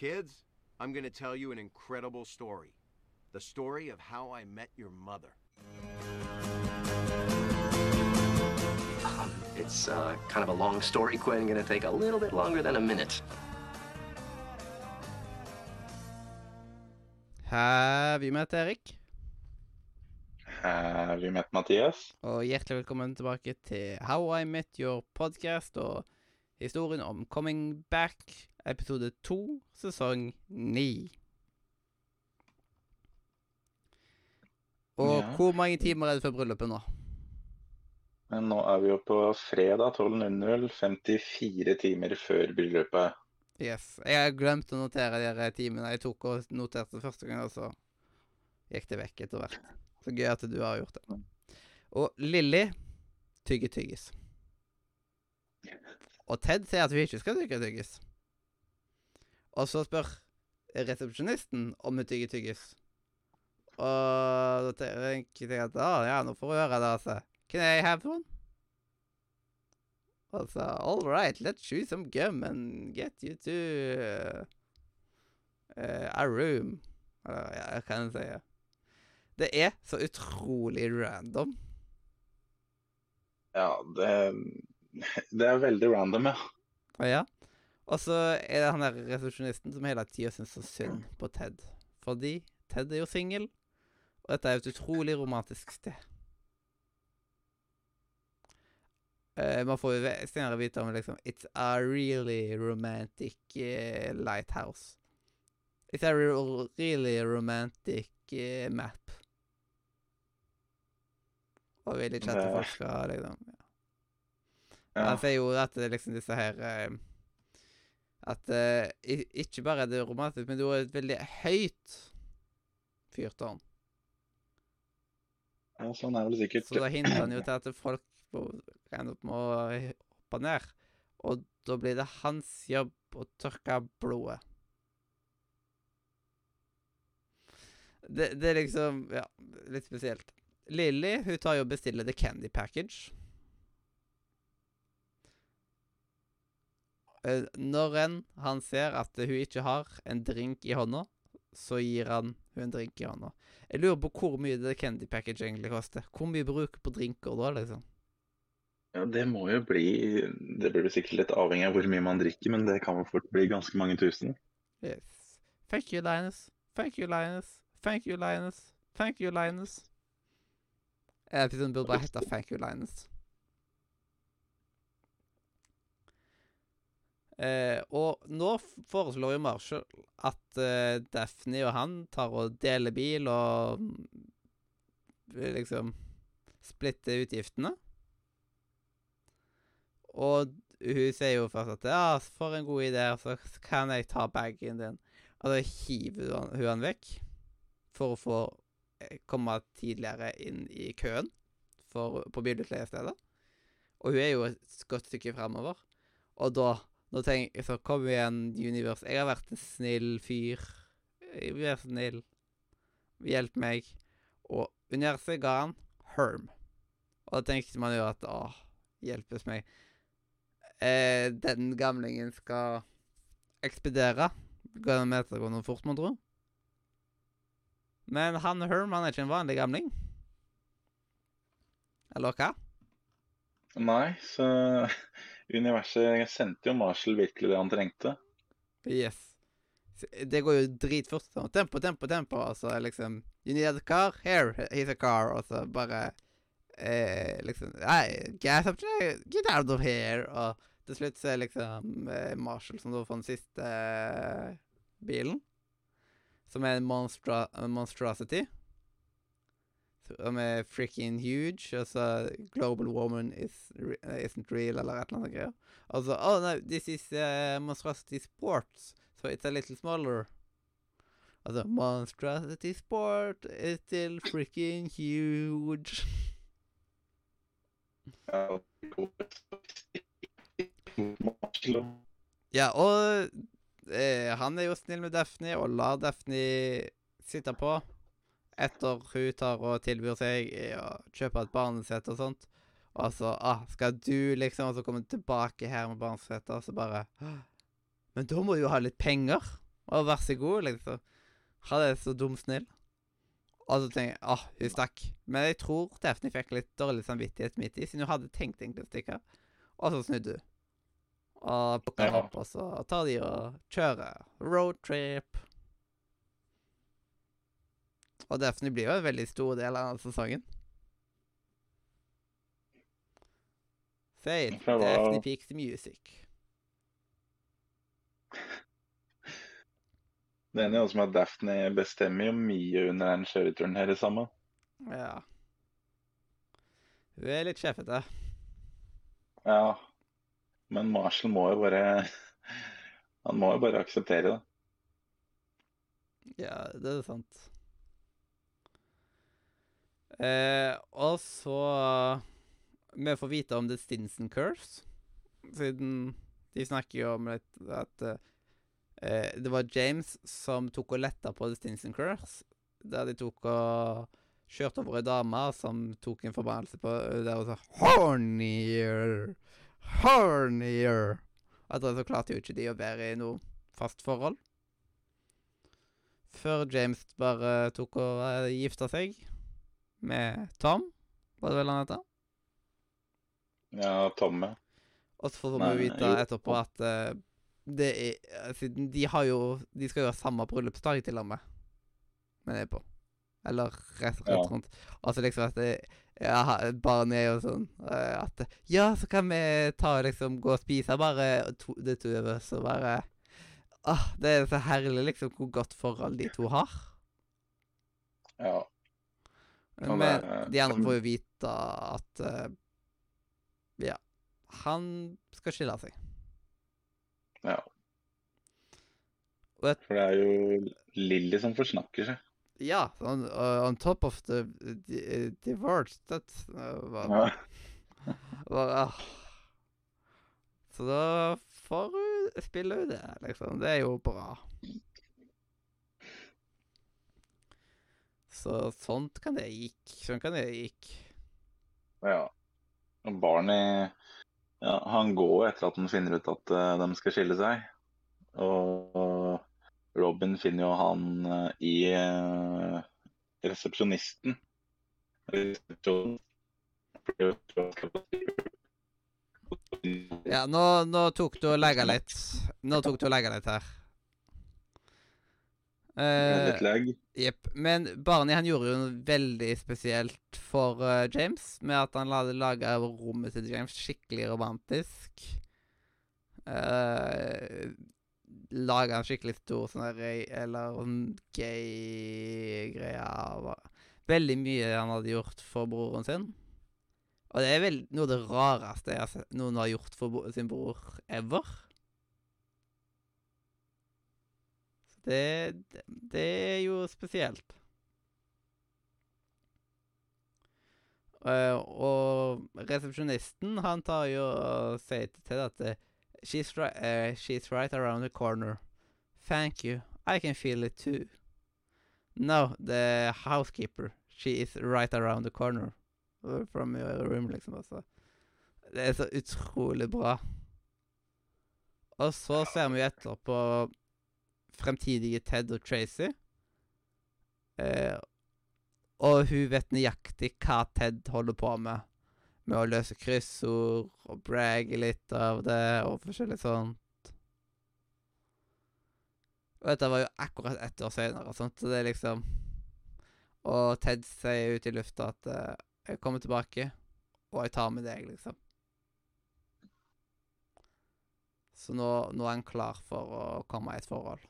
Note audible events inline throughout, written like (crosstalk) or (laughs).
Kids, I'm going to tell you an incredible story. The story of how I met your mother. Um, (laughs) it's uh, kind of a long story, Quinn. Gonna take a little bit longer than a minute. Have you met Erik? Have you met Mathias? Og hjertelig velkommen tilbake til How I Met Your Podcast og historien om Coming Back, episode 2, sesong 9. Og Ja. hvor mange timer er det før bryllupet nå? Men nå er vi jo på fredag 12.00, 54 timer før bryllupet. Yes. Jeg har glemt å notere de timene. Jeg tok og noterte første gang, og så gikk det vekk etter hvert. Så gøy at du har gjort det. Og Lilly tygger tyggis. Og Ted sier at vi ikke skal tygge tyggis. Og så spør resepsjonisten om hun tygger tyggis. Og da tenker jeg at ah, ja, nå får hun høre det, altså. Can I have one? Og så all right, let's chew some gum and get you to uh, uh, a room. Eller ja, hva kan jeg si? Det er så utrolig random. Ja, det, (laughs) det er veldig random, ja. Ja. Og så er det han der resepsjonisten som hele tida syns så synd på Ted. Fordi Ted er jo singel, og dette er jo et utrolig romantisk sted. Uh, man får jo senere vite om liksom It's a really romantic uh, lighthouse. It's a re really romantic uh, map. Og vil ikke at folk skal liksom ja. ja. Han sier jo at det er liksom disse her eh, At eh, ikke bare er det romantisk, men det er et veldig høyt fyrtårn. ja, sånn er det sikkert. Så da hindrer han jo til at folk ender opp med å hoppe ned. Og da blir det hans jobb å tørke blodet. Det, det er liksom Ja, litt spesielt. Lilly hun tar jo og bestiller The Candy Package. Når en han ser at hun ikke har en drink i hånda, så gir han hun en drink i hånda. Jeg lurer på hvor mye det Candy Package egentlig koster. Hvor mye bruker på drinker da, liksom? Ja, det må jo bli Det blir sikkert litt avhengig av hvor mye man drikker, men det kan jo fort bli ganske mange tusen. Yes. Thank you, Linus. Thank you, Linus. Thank you, Linus. Thank you, Linus. Episoden burde bare hete Thank you, Linus. Eh, og nå foreslår jo Marshall at eh, Daphne og han tar og deler bil og mm, liksom splitter utgiftene. Og hun sier jo først at ja, for en god idé, så kan jeg ta bagen din. Og da hiver hun, han vekk for å få eh, komme tidligere inn i køen for, på bilutleiestedet. Og hun er jo et godt stykke fremover. Og da nå tenker jeg så kom igjen, Universe. Jeg har vært en snill fyr. Vil snill. Hjelp meg. Og universet ga han Herm. Og da tenkte man jo at åh, hjelpes meg. Eh, den gamlingen skal ekspedere. Går med seg å noe fort, mon tro? Men han Herm han er ikke en vanlig gamling. Eller hva? Nei, så universet sendte jo Marshall virkelig det han trengte. Yes. Det går jo dritfort. Sånn. Tempo, tempo, tempo. Og så liksom You need a car? Here, here's a car. Og så bare eh, liksom Nei, gas up, get out of here. Og til slutt så er liksom eh, Marshall som da får den siste eh, bilen. Som er en monstra monstrosity. Som er freaking huge. Altså Global woman is, isn't real, eller et eller annet greier. Altså Oh no, this is uh, monstrosity sports. So it's a little smaller. Altså, monstrosity sport is still freaking huge. Ja, og eh, han er jo snill med Daphne og lar Daphne sitte på etter hun tar og tilbyr seg å kjøpe et barnesete og sånt. Og så ah, skal du liksom Og så komme tilbake her med barnesete, og så bare ah, Men da må du jo ha litt penger. Og vær så god, liksom. Han er så dum snill. Og så tenker jeg ah, hun stakk. Men jeg tror Daphne fikk litt dårlig samvittighet midt i, siden hun hadde tenkt egentlig å stikke. Og så snudde hun. Og plukker Ja. opp, og så tar de og kjører roadtrip. Og Daphne blir jo en veldig stor del av sesongen. Say Var... Daphne peaks music. Det ene er også med at Daphne bestemmer jo mye under den kjøreturen her sammen. Ja. Hun er litt sjefete. Ja, men Marshall må jo bare Han må jo bare akseptere det. Ja, det er sant. Eh, og så Vi får vite om The Stinson Curse, siden de snakker jo om litt at eh, det var James som tok og letta på The Stinson Curse, der de tok og kjørte over ei dame som tok en forbannelse på der hun sa 'Hornier! Hornier!' At så klarte jo ikke de å være i noe fast forhold. Før James bare tok og gifta seg med Tom, var det vel han heter? Ja, Tom, ja. Og så får vi vite jo. etterpå at uh, det er eh, Siden de har jo De skal jo ha samme bryllupsdag til og med. Men det er på. Eller rett, rett Ja. rundt. Altså liksom at det, ja, Barnet er jo sånn eh, at Ja, så kan vi ta og liksom gå og spise bare to, det to oss og bare ah, Det er så herlig liksom hvor godt forhold de to har. Ja. Men de andre får jo vite at uh, Ja. Han skal skille seg. ja. Et- For det er jo Lilly som forsnakker seg. Ja, on, uh, on top of the, divorce That uh, var, Ja. (laughs) var uh, Så da får hun spille ut det, liksom. Det er jo bra. Så sånt kan det gikk. Sånn kan det gikk. ja. Barney ja, han går etter at han finner ut at uh, de skal skille seg. Og Robin finner jo han uh, i uh, resepsjonisten. Ja, nå, nå tok du og legga litt. Nå tok du og legga litt her. Eh, Litt lag. Jepp. Men Barney han gjorde jo noe veldig spesielt for uh, James, med at han hadde laga rommet til James skikkelig romantisk. Uh, laga en skikkelig stor sånn eller sånn gay-greie. Veldig mye han hadde gjort for broren sin. Og det er vel noe av det rareste jeg har sett noen har gjort for sin bror ever. Så det, det, er jo spesielt. Uh, og resepsjonisten, han tar jo og sier til at eh, she's, ri eh, she's right around the corner. Thank you. I can feel it too. No, the housekeeper. She is right around the corner. uh, From your room, liksom. Altså. Det er så utrolig bra. Og så ser vi jo etter på fremtidige Ted og Tracy. Eh, og hun vet nøyaktig hva Ted holder på med. Med å løse kryssord og bragge litt av det og forskjellig sånt. Og dette var jo akkurat ett år senere, sånt, så det er liksom Og Ted sier ut i lufta at eh, 'Jeg kommer tilbake, og jeg tar med deg', liksom. Så nå, nå er han klar for å komme i et forhold.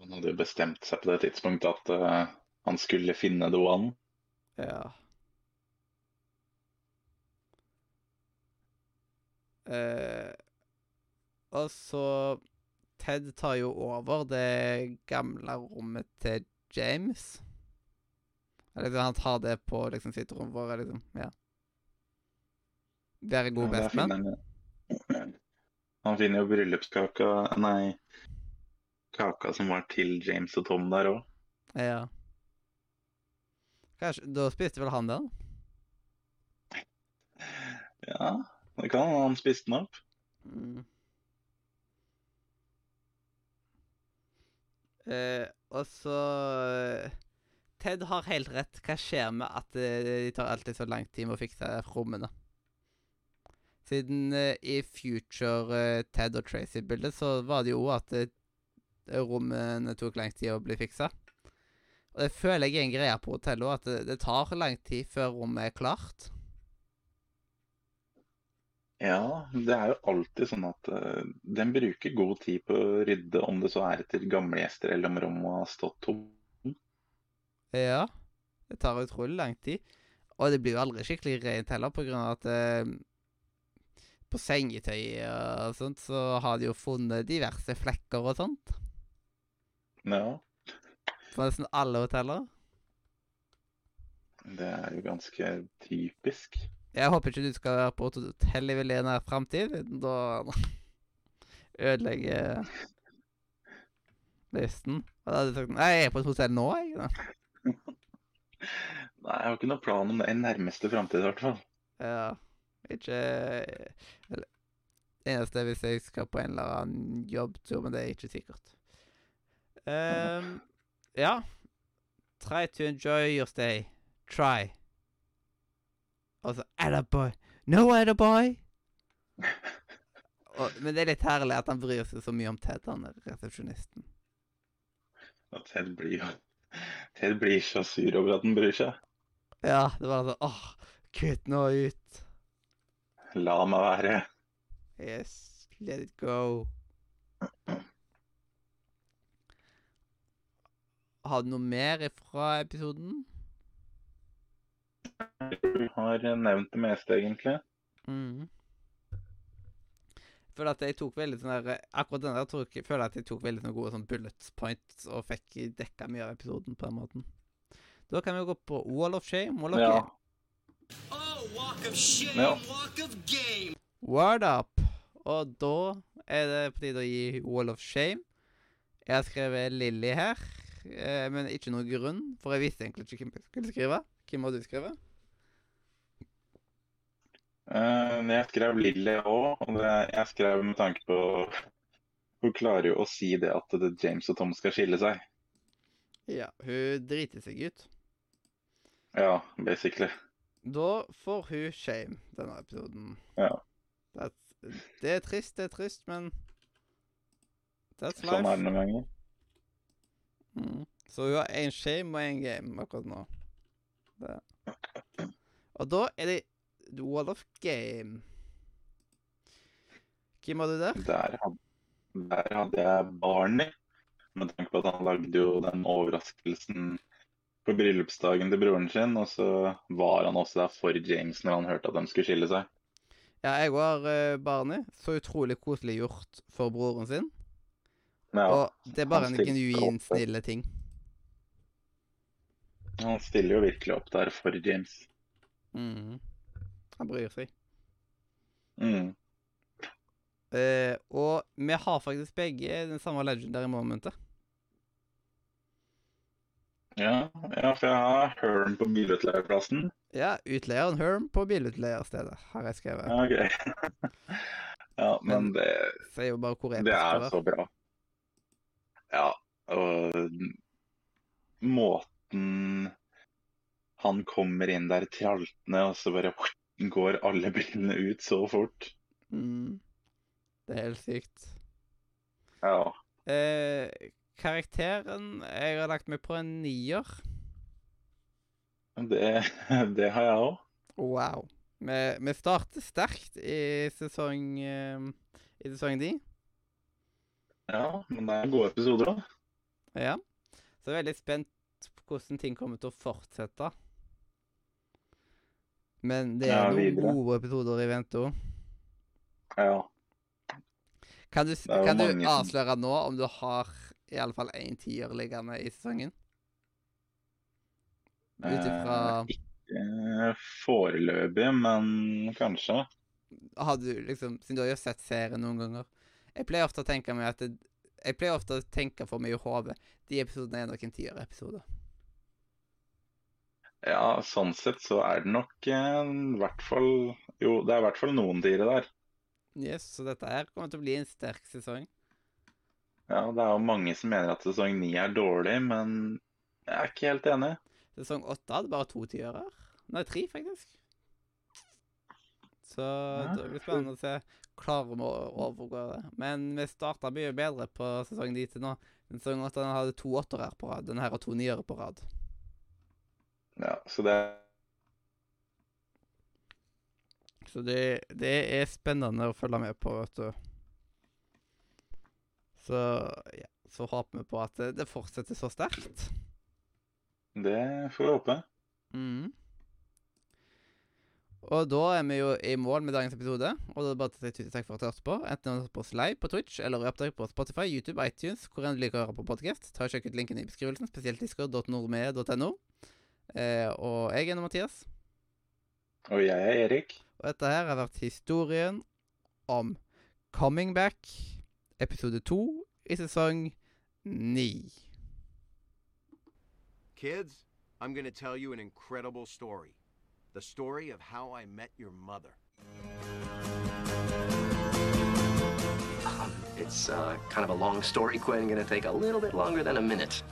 Han hadde jo bestemt seg på det tidspunktet at uh, han skulle finne the one. Ja. Uh, og så Ted tar jo over det gamle rommet til James. Eller liksom, han tar det på liksom sitt rom å liksom, ja. Være god Ja, der bestemann. Han, (clears throat) han finner jo bryllupskaka Nei, kaka som var til James og Tom der òg. Ja. Kanskje, da spiste vel han den? Ja, det kan hende han spiste den opp. Mm. Eh, og så eh, Ted har helt rett. Hva skjer med at eh, de tar alltid så lang tid med å fikse rommene? Siden eh, i Future eh, Ted og Tracy-bildet så var det jo at eh, rommene tok lang tid å bli fiksa. Og det føler jeg er en greie på hotellet òg, at det, det tar lang tid før rommet er klart. Ja, det er jo alltid sånn at uh, den bruker god tid på å rydde, om det så er etter gamle gjester eller om rommet har stått tomt. Ja. Det tar utrolig lang tid. Og det blir jo aldri skikkelig rent heller, på grunn av at uh, på sengetøy og sånt så har de jo funnet diverse flekker og sånt. Ja, På nesten alle hoteller. det er jo ganske typisk. Jeg håper ikke du skal være på hotell i veldig nær framtid. Da ødelegger lysten. Og da hadde jeg sagt Nei, jeg er på et hotell nå, jeg. (laughs) Nei, jeg har ikke noen plan om det i nærmeste framtid i hvert fall. Ja. Ikke eller, Eneste er hvis jeg skal på en eller annen jobbtur, men det er ikke sikkert. Ehm, ja. Try to enjoy your stay. Try. Og så Attaboy. No attaboy! Og, men det er litt herlig at han bryr seg så mye om Ted, han resepsjonisten. Og Ted blir jo Ted blir så sur over at han bryr seg. Ja, det var sånn åh, kutt nå ut. La meg være. Yes, let it go. (clears throat) Har du noe mer fra episoden? Du har nevnt det meste, egentlig. Mm. Føler at jeg tok veldig sånn der Akkurat den der tok, føler jeg at jeg tok veldig sånne gode sånn bullet points og fikk dekka mye av episoden på den måten. Da kan vi gå på Wall of Shame. Wall of Ja. Game. Oh, walk of shame, Ja. walk of game. Word up! Og da er det på tide å gi Wall of Shame. Jeg har skrevet Lilly her, eh, men ikke noen grunn, for jeg visste egentlig ikke hvem jeg skulle skrive. Hvem har du skrevet? Uh, jeg skrev Lilly òg, og det, jeg skrev med tanke på Hun klarer jo å si det at det James og Tom skal skille seg. Ja, hun driter seg ut. Ja, basically. Da får hun shame denne episoden. Ja. That's, det er trist, det er trist, men That's Sånn er life. det noen ganger. Mm. Så hun har én shame og én game akkurat nå. Det. Og da er det Wall of Game. Hvem var du der? Der hadde, der hadde jeg Barney. Med tanke på at han lagde jo den overraskelsen på bryllupsdagen til broren sin, og så var han også der for James når han hørte at de skulle skille seg. Ja, jeg var uh, Barney. Så utrolig koselig gjort for broren sin. Ja, Og det er bare en genuin stille ting. han stiller jo virkelig opp der for James. Mhm. Han bryr seg. Mm. Uh, og vi har faktisk begge den samme legendary momentet. Ja, ja, for jeg har Herm på bilutleierplassen. Ja, utleieren Herm på bilutleierstedet, har jeg skrevet. Ja, ok. (laughs) ja, men det, Sier jo bare hvor det er det er så bra. Ja, og måten han kommer inn der traltende, og så bare (laughs) går alle brillene ut så fort. Mm. Det er helt sykt. Ja, Eh, karakteren Jeg har lagt meg på en nier. det, (laughs) det har jeg òg. Wow. Vi, vi starter sterkt i sesong eh, I sesong 9. Ja, men det er gode episoder da. Ja. Så jeg er veldig spent på hvordan ting kommer til å fortsette. Men det er Ja, noen videre. gode episoder i vente òg. Ja. Kan du, s- er jo kan du mange som- avsløre nå om du har i alle fall én tier liggende i sesongen? Ut ifra Eh, ikke foreløpig, men kanskje. Har du liksom Siden du har jo sett serien noen ganger Jeg pleier ofte å tenke meg at det, Jeg pleier ofte å tenke for meg i hodet De episodene er nok en tier-episode. Ja, sånn sett så er det nok eh, i hvert fall Jo, det er i hvert fall noen tiere der. Yes, så dette her kommer til å bli en sterk sesong. Ja, det er jo mange som mener at sesong ni er dårlig, men jeg er ikke helt enig. Sesong åtte hadde bare to tiårer. Nei, tre, faktisk. Så det blir spennende å se. Klarer vi å overgå det? Men vi starta mye bedre på sesongen dit til nå. Den sesongen åtte hadde to åttere på rad. Den her har to niere på rad. Ja, så det Så det, det er spennende å følge med på, vet du. Så ja, så håper vi på at det, det fortsetter så sterkt. Det får vi håpe. Mhm. Og da er vi jo i mål med dagens episode. Og da er det bare til å si takk for at du hørte på. Enten du hørte på oss live på Twitch eller i opptak på Spotify, YouTube, iTunes, hvor enn du liker å høre på podkast. Ta og Sjekk ut linken i beskrivelsen, spesielt discord.nordmed.no. Eh, og jeg er Mathias. Og jeg er Erik. Og dette her har vært historien om Coming Back, episode to i sesong ni. Kids, I'm gonna tell you an incredible story. The story of how I met your mother. It's uh, kind of a long story, Quinn. Gonna take a little bit longer than a minute.